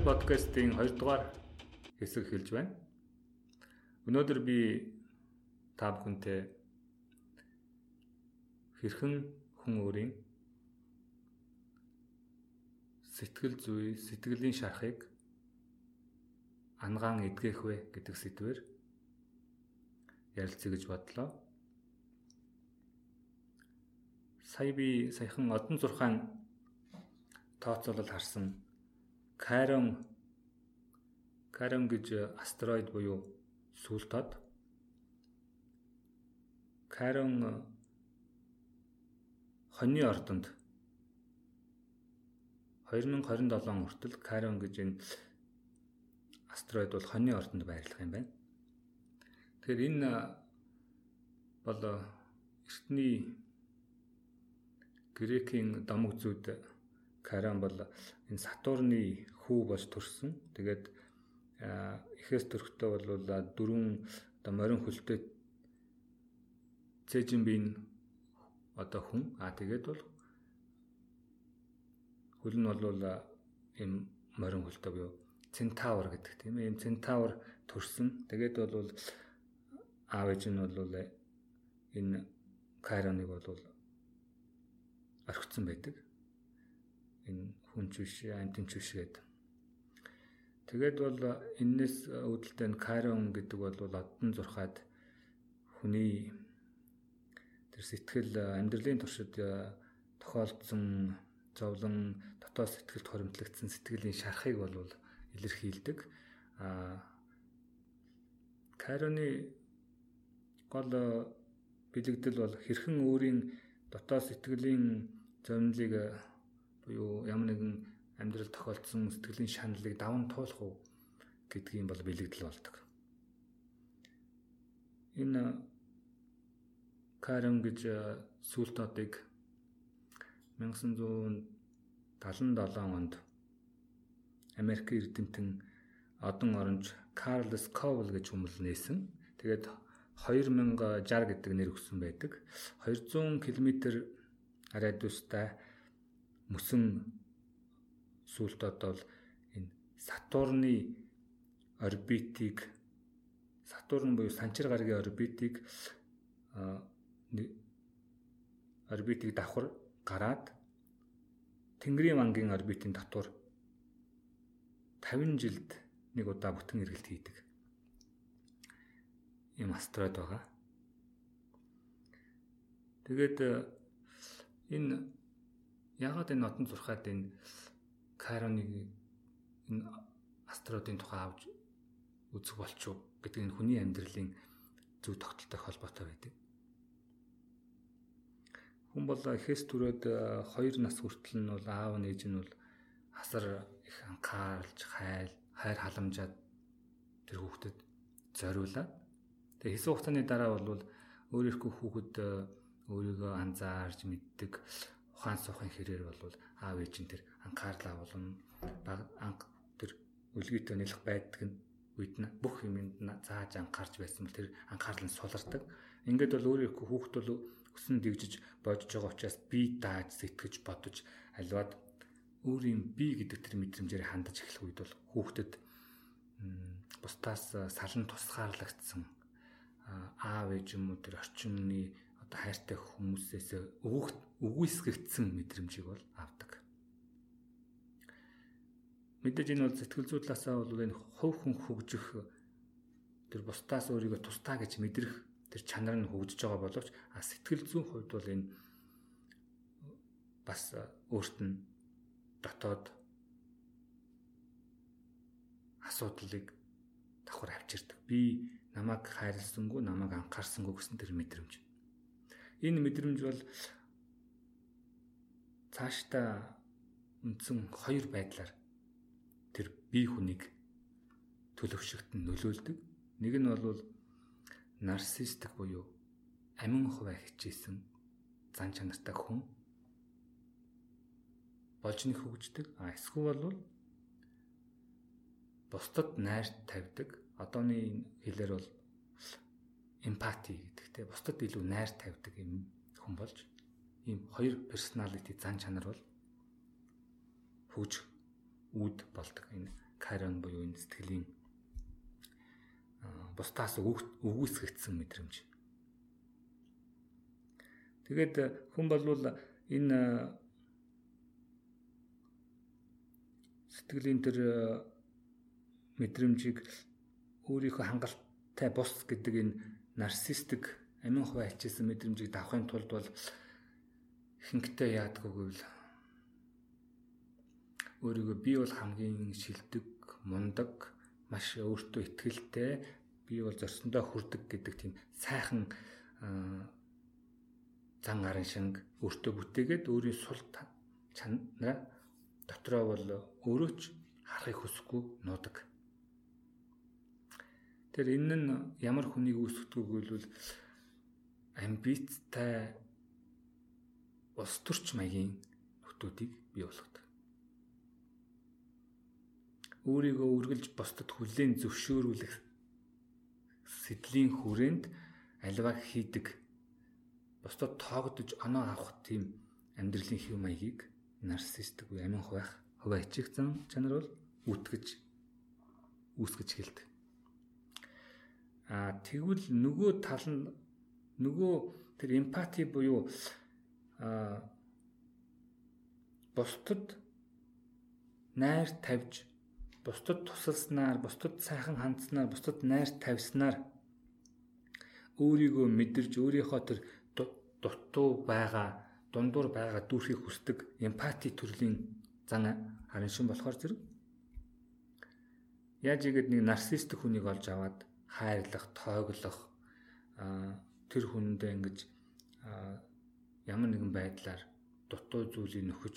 Сэхэрэл подкастын 2 дугаар хэсэг хэлж байна. Өнөөдөр би та бүхэнтэй хэрхэн хүн өөрийн сэтгэл зүй, сэтгэлийн шарахыг ангаан эдгэх вэ гэдэг сэдвээр ярилцъя гэж бодлоо. Сая би саяхан одон зурхаан тооцоолол харсан Chiron Chiron гэж астероид буюу сүүлтод Chiron хоньны ордонд 2027 хүртэл Chiron гэж энэ астероид бол хоньны ордонд байрлах юм байна. Тэгэхээр энэ бол эртний грекийн домог зүйд Каран бол энэ Сатурны хүү болж төрсөн. Тэгээд эхээс төрхтөө бол дөрвөн одоо морин хөлтэй цэжинбийн одоо хүн аа тэгээд бол хөл нь бол ийм морин хөлтэй буюу центавр гэдэг тийм ээ. Ийм центавр төрсөн. Тэгээд бол аав ээж нь бол энэ Кайроныг бол орхицсан байдаг энэ хүнч биш антинч биш гэдэг. Тэгээд бол энэс үүдэлтэй нь Карон гэдэг бол оддон зурхаад хүний тэр сэтгэл амьдралын туршид тохиолдсон зовлон дотоод сэтгэлд хоримтлагдсан сэтгэлийн шарахыг бол илэрхийлдэг. А Кароны гол бэлэгдэл бол хэрхэн өөрийн дотоод сэтгэлийн зовнилыг буюу ямар нэгэн амьдрал тохиолдсон сэтгэлийн шаналлыг даван туулах уу гэдгийн бол бэлэгдэл болдог. Энэ Карен гэж сүүлтодыг 1977 онд Америк эрдэмтэн одон оронж Карлс Ковл гэж хүмүүс нээсэн. Тэгээд 2060 гэдэг нэр өгсөн байдаг. 200 км радиустай мөсөн сүлд одоо энэ Сатурны орбитыг Сатурн буюу санчир гарагийн орбитыг орбитыг давхар гараад Тэнгэрийн мангийн орбитын татвар 50 жилд нэг удаа бүтэн эргэлт хийдэг. Ийм астероид байгаа. Тэгээд энэ ягаад энэ нотон зурхаад энэ Кароныг энэ астероидын тухай авч үзэх болчих гэдэг энэ хүний амьдралын зөв тогтолтой холбоотой байдаг. Хүн бол эхээс түрээд 2 нас хүртэл нь бол аав нээж нь бол асар их анхааралж хайл хайр халамжаад тэр хүүхдэд зориулаад тэгээ хэсэг хугацааны дараа бол өөрийнхөө хүүхэд өөрийгөө анзаарж мэддэг ухаан суухын хэрээр бол аав ээж нь тэр анхаарлаа болон анх тэр үлгийтэй нэлэх байдаг нь үед нь бүх юмд зааж анхаарч байсан бол тэр анхаарал нь сулардаг. Ингээд бол өөрөө хүүхд бол өсөн дэгжиж бодож байгаа учраас би дааж сэтгэж бодож аливаад өөрийн би гэдэг тэр мэдрэмжээр хандаж эхлэх үед бол хүүхдэд бусдаас салан тусгаарлагдсан аав ээж юм уу тэр орчимны одоо хайртай хүмүүсээс өгөх үгүйсгэгдсэн мэдрэмжийг бол авдаг. Мэдээж энэ бол сэтгэл зүй талаасаа бол энэ хувь хүн хөгжих тэр бусдаас өөрийгөө тусдаа гэж мэдрэх тэр чанар нь хөгжиж байгаа боловч а сэтгэл зүйн хувьд бол энэ бас өөрт нь дотоод асуудлыг давхар авчирдаг. Би намайг хайрласангүй, намайг анхаарсангүй гэсэн тэр мэдрэмж. Энэ мэдрэмж бол цаашдаа үндсэн хоёр байдлаар тэр бие хүнийг төлөвшөгт нь нөлөөлдөг. Нэг нь бол нарциссик буюу амин хуваа хичээсэн зан чанартай хүн болж нэг хөгждөг. А эсвэл бол бусдад найр тавьдаг. Одооны хэлээр бол эмпати гэдэг те бусдад илүү найр тавьдаг юм хүн болж ийм хоёр персоналити зан чанар бол хөгж үүд болдог. Энэ карон буюу энэ сэтгэлийн бусдаас өгөөсгөгдсөн мэдрэмж. Тэгээд хүн болвол энэ сэтгэлийн тэр мэдрэмжийг өөрийнхөө хангалттай бус гэдэг энэ нарциссик амин хувай ачаасан мэдрэмжийг давахын тулд бол ихэнхдээ яадаггүй гэвэл өөрийгөө би бол хамгийн шилдэг, мундаг, маш өөртөө ихтгэлтэй, би бол зорсондоо хүрдэг гэдэг тийм сайхан зан гарын шинг өөртөө бүтээгээд өөрийн сул чанараа дотроо бол өөрөө ч харахыг хүсэхгүй нуудаг. Тэр энэ нь ямар хүнийг үүсгэдэг вэ? амбицтай улс төрч маягийн нөтүүдийг бий болгодог. Өөрийгөө үргэлж бусдад хүлээн зөвшөөрүүлэх сэдлийн хүрээнд альваг хийдэг бусдад тоогдож оноо авах тийм амьдралын хэв маягийг нарциссик буюу амин хуваах хуваа ичигцэн чанар бол үүтгэж үүсгэж хэлдэг. А тэгвэл нөгөө тал нь нөгөө тэр эмпати буюу а бусдад найр тавьж бусдад тусалснаар бусдад сайхан хандснаар бусдад найр тавьснаар өөрийгөө мэдэрж өөрийнхөө тэр дутуу байгаа дундуур байгаа дүүрхийг хүсдэг эмпати төрлийн зан харин шин болохоор зэрэг? Яаж игээд нэг нарциссик хүнийг олж аваад хайрлах, тооглох тэр хүндээ ингэж ямар нэгэн байдлаар дутуу зүйлийг нөхөж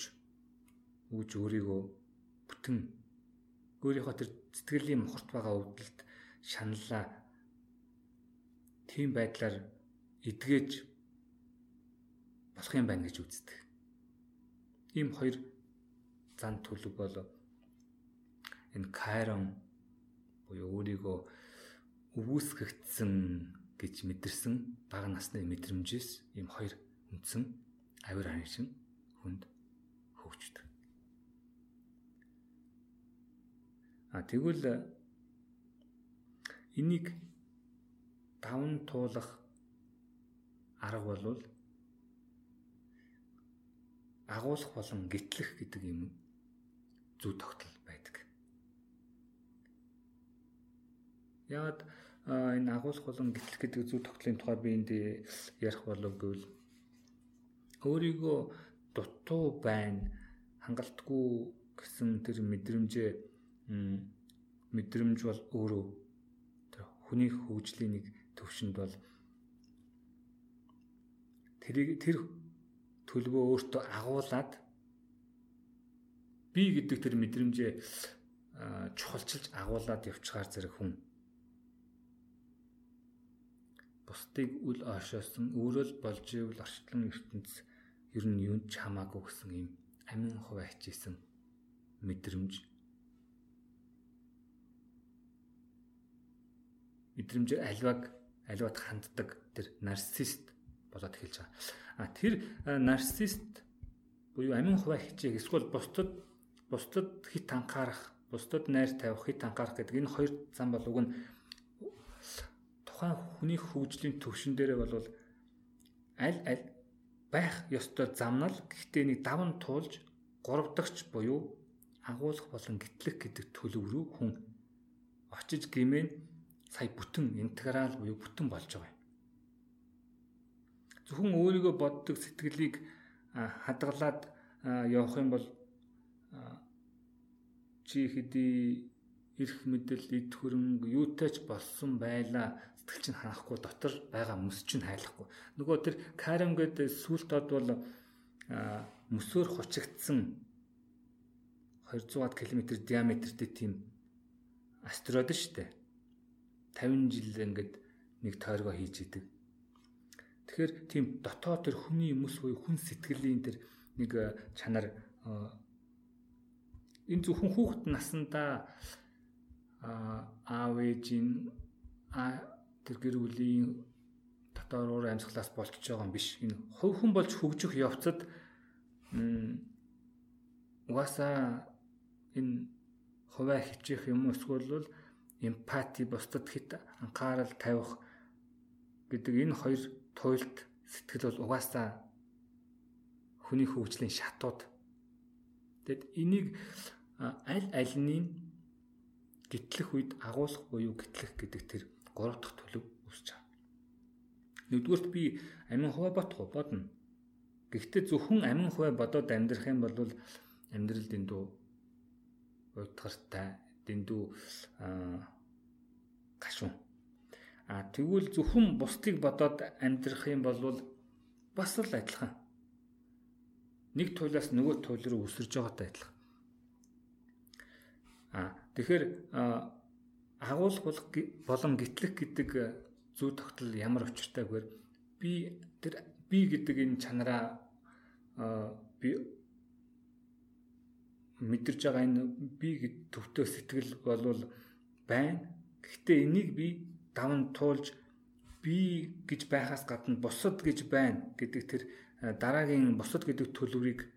үүж өөрийгөө бүтэн өөрийнхөө тэр сэтгэлийн мохорт байгаа өвдөлт шаналлаа тийм байдлаар эдгэж болох юм байна гэж үздэг. Ийм хоёр зан төлөв бол энэ кайрон буюу өөрийгөө өвөөсгөгдсөн гэж мэдэрсэн бага насны мэдрэмжээс ийм хоёр үндсэн авир харин хүнд хөгждөг. А тэгвэл энийг давн туулах арга бол агуулах болон гитлэх гэдэг юм зүй тогтол байдаг. Яагаад энэ агуулх болон гитлэх гэдэг зүйл тогтлын тухай би энд ярих болов гэвэл өөрийгөө дутуу байна. Хангалтгүй гэсэн тэр мэдрэмжээ мэдрэмж бол өөрөө. Тэр хүний хөгжлийн нэг төвшөнд бол тэрийг тэр төлөвөө өөртөө агуулад би гэдэг тэр мэдрэмжээ чухалчилж агуулад явчихаар зэрэг хүн бусдыг үл ойшоосон өөрөө л болж ивэл орчлон ертөнц ер нь юунд ч хамаагүй гэсэн юм. Амин хуваа хичээсэн мэдрэмж. Мэдрэмж альваг альваад ханддаг тэр нарцист болоод эхэлж байгаа. А тэр нарцист буюу амин хуваа хичээх эсвэл бусдад бусдад хит анхаарах, бусдад найр тавих, хит анхаарах гэдэг энэ хоёр зам болов нь тухайн хүний хөгжлийн төвшин дээрээ бол аль аль байх ёстой замнал гэхдээ нэг даван туулж гурав дахьч буюу агуулах болон гитлэх гэдэг төлөв рүү хүн очиж гимэн сая бүтэн интеграл буюу бүтэн болж байгаа юм. Зөвхөн өөрийгөө боддог сэтгэлийг хадгалаад явах юм бол чи хэдий эрх мэдэл, эд хөрөнгө юутай ч болсон байла сэтгэл чинь ханахгүй дотор байгаа мөс чинь хайлахгүй. Нөгөө тэр карем гэдэг сүлт од бол мөсөөр хучигдсан 200-аад км диаметртэй тийм астероид шүү дээ. 50 жил ингээд нэг тойргоо хийж идэг. Тэгэхээр тийм дотоод тэр хүний мөс буюу хүн сэтгэлийн тэр нэг чанар энэ зөвхөн хүүхэд насандаа аав ээжийн тэр гэр бүлийн дотор уур амьсгалаас болчихж байгаа юм биш. Энэ хувь хүн болж хөгжих явцад угаасаа энэ хуваа хичээх юм эсвэл эмпати бусдад хит анхаарал тавих гэдэг энэ хоёр туйлд сэтгэл бол угаасаа хүний хөгжлийн шатууд. Тэгэд энийг аль альнийг гитлэх үед агуулах буюу гитлэх гэдэг тэр гурав дахь төлөв үүсэж байгаа. Нэгдүгürt би амин хуваа бодох бодно. Гэхдээ зөвхөн амин хуваа бодоод амьдрах юм бол амьдрал дэндүү уйтгартай дэндүү гашуун. А тэгвэл зөвхөн бусдыг бодоод амьдрах юм бол бас л адилхан. Нэг туйлаас нөгөө туйл руу өсөрж байгаатай адилхан. А тэгэхээр агуулгах болон гитлэх гэдэг зүй тогтол ямар учиртайгээр би тэр би гэдэг энэ чанараа би мэдэрж байгаа энэ би төвтэй сэтгэл болвол байна. Гэхдээ энийг би даван туулж би гэж байхаас гадна бусад гэж байна гэдэг тэр дараагийн бусад гэдэг төлөвийг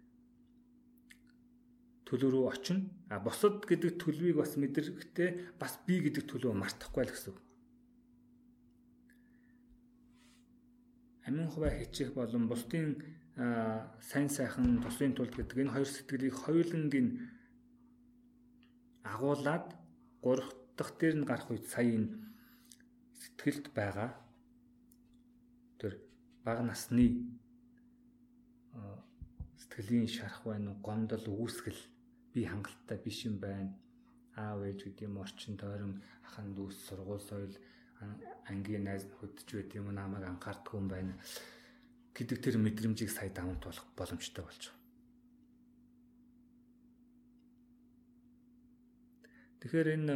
төлөв рүү очино. А бусад гэдэг төлөвийг бас мэдрэхдээ бас би гэдэг төлөв мартахгүй л гэсэн. Амин хуваа хичээх болон бусдын сайн сайхан тусын тулд гэдэг энэ хоёр сэтгэлийг хоёулангийн агуулад гурав дахь дээр нь гарах үед сая энэ сэтгэлд байгаа тэр бага насны сэтгэлийн шарах байна уу гомдол үүсгэл би хангалттай биш юм байна аав ээж гэдэг юм орчин тойрон ахан дүүс сургууль соёл ангийн найз ч гэдэг юм намайг анхаарддаг юм байна гэдэг тэр мэдрэмжийг сая даван туулах боломжтой болж байгаа. Тэгэхээр энэ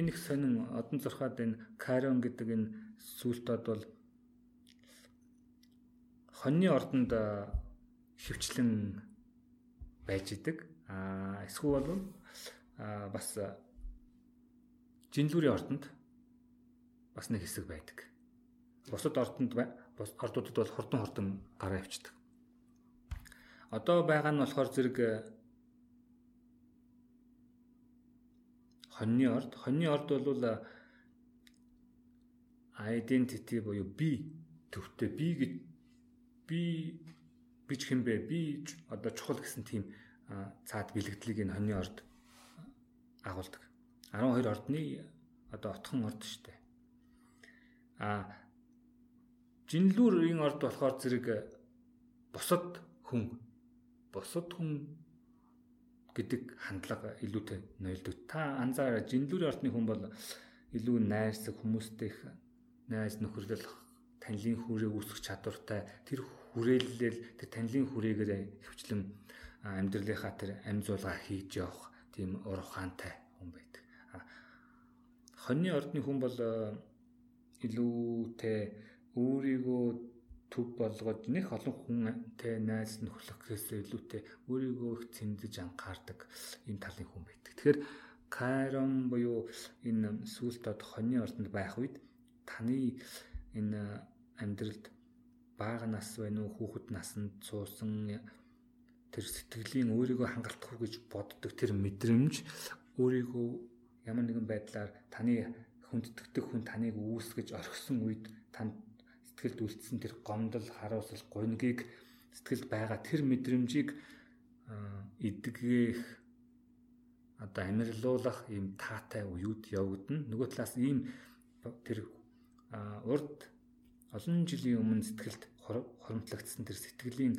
энэ их сонин одон зурхаад энэ Карон гэдэг энэ сүлтод бол хоньны ордонд хөвчлэн байж идэг. А эсвэл бол бас жинлүүрийн ордонд бас нэг хэсэг байдаг бусад ордонд ордуудад бол хурдан хурдан гараа явчихдаг. Одоо байгаа нь болохоор зэрэг хоньны орд. Хоньны орд бол identity буюу би төвтэй би гэж би бич хэмбэ би одоо чухал гэсэн тийм цаад бэлэгдлийг энэ хоньны орд агуулдаг. 12 ордны одоо отхон орд шүү дээ. А жинлүүрийн орд болохоор зэрэг босод хүн босод хүн гэдэг хандлага илүүтэй ноёлдог. Та анзаараа жинлүүрийн ордны хүн бол илүү найрсаг хүмүүстэй их найз нөхөрлөл танилын хүрээ үүсгэх чадвартай тэр хүрээлэл тэр танилын хүрээгээр хөвчлэн амьдралынхаа тэр амь зуулгаа хийж явах тийм ур ухаантай хүн байдаг. Хоньны ордны хүн бол илүүтэй өөрийгөө төв болгоод нэг олон хүнтэй найз нөхлөхөөс илүүтэй өөрийгөө их цэмдэж анхаардаг ийм талын хүн байдаг. Тэгэхээр Кайрон буюу энэ сүлтод хоньны ордонд байх үед таны энэ амьдралд бага нас байна уу хүүхэд насанд суусан тэр сэтгэлийн өөрийгөө хангалтах гэж боддог тэр мэдрэмж өөрийгөө ямар нэгэн байдлаар таны хүндтгэдэг хүн таныг үүсгэж орхисон үед танд сэтгэлд үлдсэн тэр гомдол, харуулсал, гунгийг сэтгэлд байгаа тэр мэдрэмжийг эдгэх одоо амирлуулах ийм таатай уюуд явагдана. Нөгөө талаас ийм тэр урд олон жилийн өмнө сэтгэлд хоромтлогдсон тэр сэтгэлийн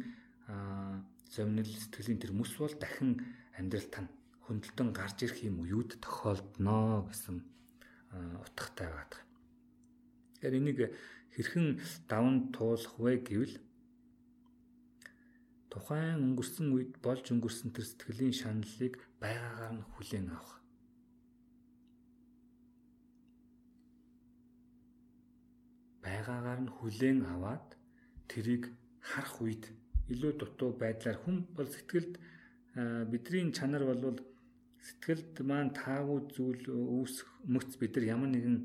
зомнил сэтгэлийн тэр мэс бол дахин амьдрал тань хөндлөлтөн гарч ирэх юм уюуд тохиолдно гэсэн утгатай байдаг. Тэгэхээр энийг хэрхэн даван туулах вэ гэвэл тухайн өнгөрсөн үед болж өнгөрсөн тэр сэтгэлийн шаналлыг байгаагаар нь хүлээн авах. Байгаагаар нь хүлээн аваад тэрийг харах үед илүү дутуу байдлаар хүн бол сэтгэлд бидний чанар бол сэтгэлд маань таагүй зүйл үүсэх мөц бид нар ямар нэгэн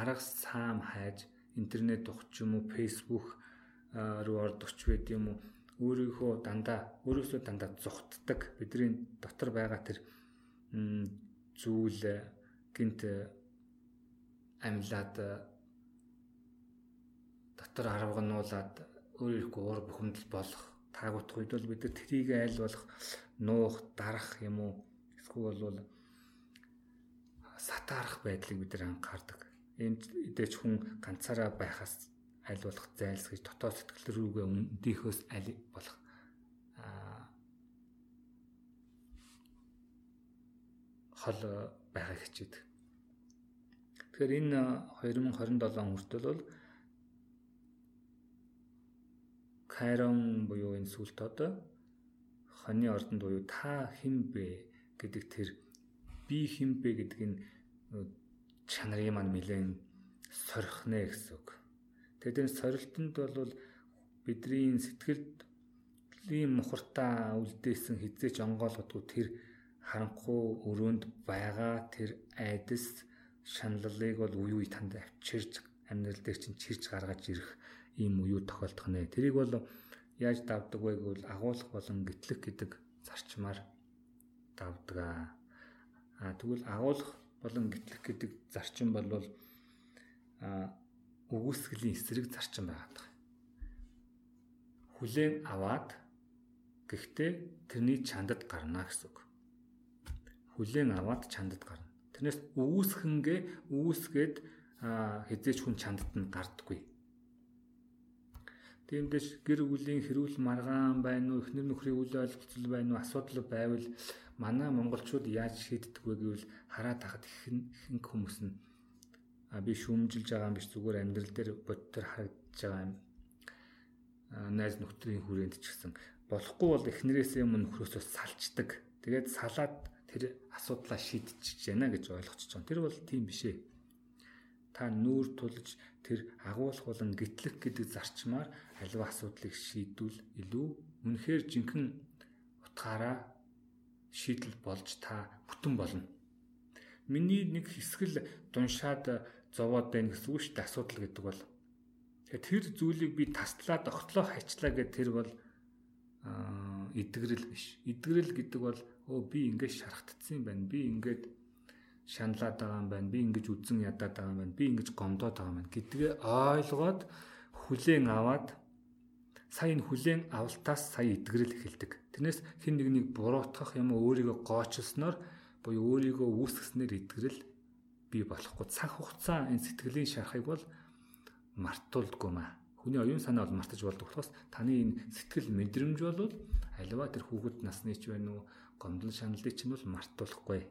арга саам хайж интернет ухч юм уу Facebook руу ордогч байд юм уу өөрийнхөө дандаа өөрөөсөө дандаа зүхтдэг бидний дотор байгаа тэр зүйл гинт амьлаад дотор арвагнуулаад өөрийнхөө уур бухимдал болох таагуудах үед бол бид нар трийг айл болох нуух дарах юм уу эсвэл бол сатаарах байдлыг бид нар анхаардаг. Энд эдэж хүн ганцаараа байхаас аль болох зайлсхийж дотоод сэтгэл рүүгээ өндийнхөөс аль болох хол байхыг хичээдэг. Тэгэхээр энэ 2027 хүртэл бол Кайрон буюу энэ сүлт одоо хоньны ордонд буюу та хэн бэ гэдэг тэр би хэн бэ гэдэг энэ чанарын маань нэлээд сорих нэ гэсэн үг. Тэгээд энэ сорилтонд бол бидний сэтгэлийн мухартаа үлдээсэн хизээч онгойлгодгүй тэр харанхуй өрөөнд байгаа тэр айдас шаналлыг бол уу уу танд авчирж амьдрал дээр чинь чирж гаргаж ирэх ийм уу тохиолдох нэ. Тэрийг бол яаж давдаг вэ гэвэл агуулах болон гэтлэх гэдэг зарчмаар давдаг аа. А тэгвэл агуулах болон гэтлэх гэдэг зарчим бол а үгүйсгэлийн эсрэг зарчим байгаад байгаа. Хүлээн аваад гэхдээ тэрний чандад гарна гэсэн үг. Хүлээн аваад чандад гарна. Тэрнээс үгүйсхэнгээ үгүйсгээд хизээч хүн чандад нь гардаггүй. Тиймдээс гэр бүлийн хэрүүл маргаан байна уу, эхнэр нөхрийн үйл ойлголцол байна уу, асуудал байвал манай монголчууд яаж шийддэг вэ гэвэл хараад тахад ихэнх хүмүүс нь би шүүмжилж байгаа юм биш зүгээр амьдрал дээр бодтор харагдаж байгаа юм найз нөхдрийн хүрээнд ч гэсэн болохгүй бол эхнэрээсээ өмнө нөхрөөсөө салцдаг. Тэгээд салаад тэр асуудлаа шийдчихэж байна гэж ойлгочих жоо. Тэр бол тийм биш ээ. Та нүүр тулж тэр агуулах болон гитлэх гэдэг зарчмаар аливаа асуудлыг шийдвэл илүү үнэхээр жинхэнэ утгаараа шийдэл болж та бүтэн болно. Миний нэг хэсгэл дуншаад зовоод байна гэсэн үг шүү дээ асуудал гэдэг бол. Тэгэхээр тэр зүйлийг би таслаад огтлоо хайчлаа гэдэг тэр бол эдгэрэл биш. Эдгэрэл гэдэг бол өө би ингэж шархтдсан юм байна. Би ингэж шаналаад байгаа юм байна. Би ингэж үзэн ядаад байгаа юм байна. Би ингэж гомдоод байгаа юм байна гэдгээ ойлгоод хүлээн аваад сая энэ хүлээн авалтаас сая эдгэрэл эхэлдэг. Тэрнээс хэн нэгнийг буруутгах юм уу өөрийгөө гоочлсноор буюу өөрийгөө үүсгэснээр эдгэрэл бий болохгүй цаг хугацаа энэ сэтгэлийн шарахыг бол мартуулдаггүй маа. Хүний оюун санаа бол мартаж болдог болохоос таны энэ сэтгэл мэдрэмж бол аливаа тэр хүүхэд насны ч байна уу гомдол шаналлыг чинь бол мартуулахгүй.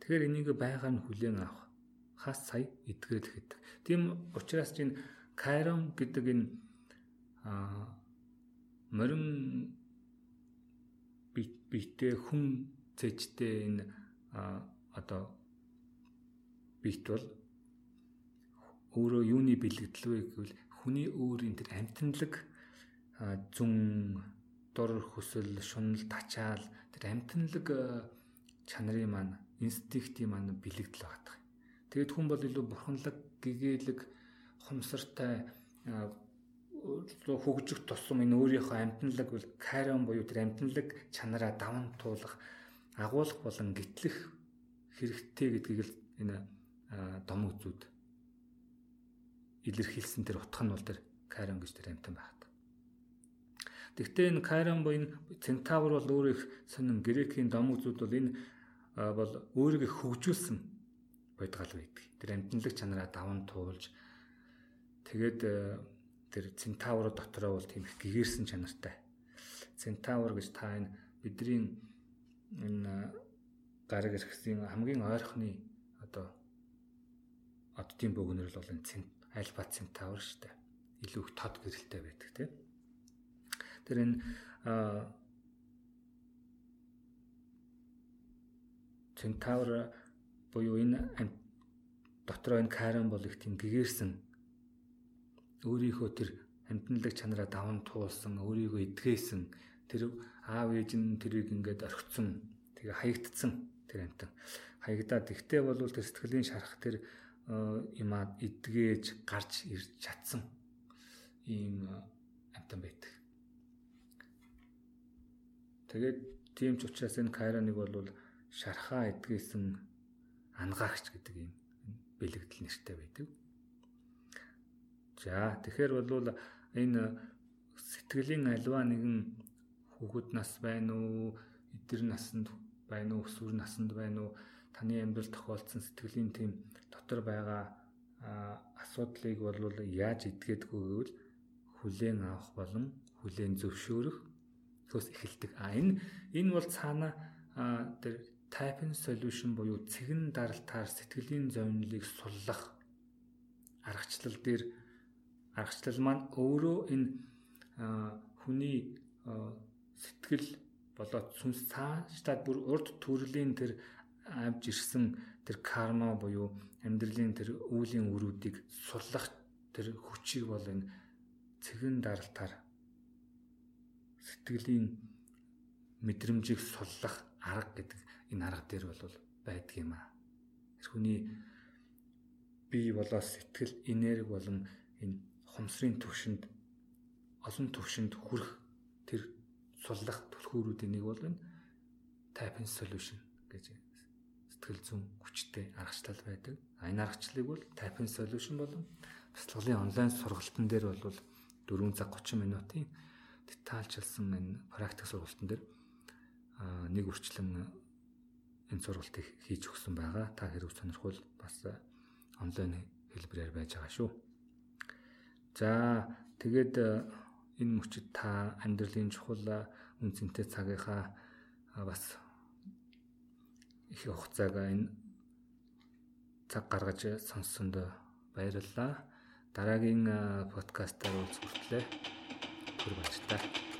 Тэгэхээр энийг байгаар нь хүлээн авах хас сая эдгэрэл гэдэг. Тийм учраас чинь кайрон гэдэг энэ а морин битээ хүн цэжтэй энэ одоо бит бол өөрөө юуны бэлэгдэл вэ гэвэл хүний өөрийн тэр амтналаг зүн дор хөсөл шунал тачаал тэр амтналаг чанарын маань инстинктийн маань бэлэгдэл байгаа. Тэгэд хүн бол илүү бурханлаг гэгээлэг хумсартай хөгжих тусам энэ өөрийнхөө амтналаг бол карион буюу тэр амтналаг чанараа даван туулах агуулах болон гитлэх хэрэгтэй гэдгийг л энэ дом үзүүд илэрхийлсэн тэр утга нь бол тэр Кайрон гэж тэр амтан байдаг. Гэхдээ энэ Кайрон буюу Центавр бол өөр их сонин грекийн дом үзүүд бол энэ бол өөрийгөө хөгжүүлсэн байдгаал байдаг. Тэр амтналаг чанараа даван туулж тэгээд тэр Центавр дотроо бол тийм их гэгэрсэн чанартай. Центавр гэж та энэ бидний энэ гараг иргэсийн хамгийн ойрхны одоо оддын бөгнөр бол энэ альфа центавр шүү дээ. Илүү их тод гэрэлтэй байдаг тийм. Тэр энэ центавр буюу энэ дотроо энэ карен бол их тийм гэгэрсэн өөрийнхөө тэр амьтналаг чанараа даван туулсан, өөрийгөө эдгээсэн, тэр аав ээж нь тэрийг ингээд орхицсон, тэгээ хаягдцсан тэр амьтан. Хаягдаад ихтэй бол тэр сэтгэлийн шарах тэр юмаа эдгээж гарч ирж чадсан ийм амтан байдаг. Тэгээд тийм ч учраас энэ Кайроныг бол шархаа эдгээсэн ангаагч гэдэг юм бэлэгдэл нэртэй байдаг. За тэгэхээр бол энэ сэтгэлийн альва нэгэн хүүхэд нас байна уу, эдэр насанд байна уу, өсвөр насанд байна уу, таны амьдрал тохиолдсон сэтгэлийн тийм дотор байгаа асуудлыг бол яаж эдгээдгүү гэвэл хүлээн авах болон хүлээн зөвшөөрөх тус эхэлдэг. А энэ энэ бол цаана тэр typing solution буюу цэгэн даралтаар сэтгэлийн зовнилыг суллах аргачлал дээр аргачлал маань өөрөө энэ хүний сэтгэл болоод сүнс цаашдаа бүр урд төрлийн тэр авж ирсэн тэр карма буюу амьдралын тэр үүлийн өрүүдийг суллах тэр хүчийг бол энэ цэгэн даралтаар сэтгэлийн мэдрэмжийг суллах арга гэдэг энэ арга дээр бол байдаг юм аа. Хүний бие болоо сэтгэл энерги болон энэ хумсрын төвшөнд олон төвшөнд хүрэх тэр суллах түлхүүрүүдийн нэг бол энэ typing solution гэж сэтгэл зүйн хүчтэй аргачлал байдаг. Энэ аргачлалыг бол typing solution болон бяцлаглалын онлайн сургалтын дээр бол 4 цаг 30 минутын детальчилсан энэ практик сургалтын дээр нэг үрчлэн энэ сургалтыг хийж өгсөн байгаа. Та хэрэг сонирхвол бас онлайн хэлбэрээр байж байгаа шүү. За тэгээд энэ мөчид та амьдралын чухал үнцэнтэй цагийнхаа бас их хугацааг энэ цаг гаргаж сонссонд баярлалаа. Дараагийн подкастаар уулзах хүртлээр түр баярлалаа.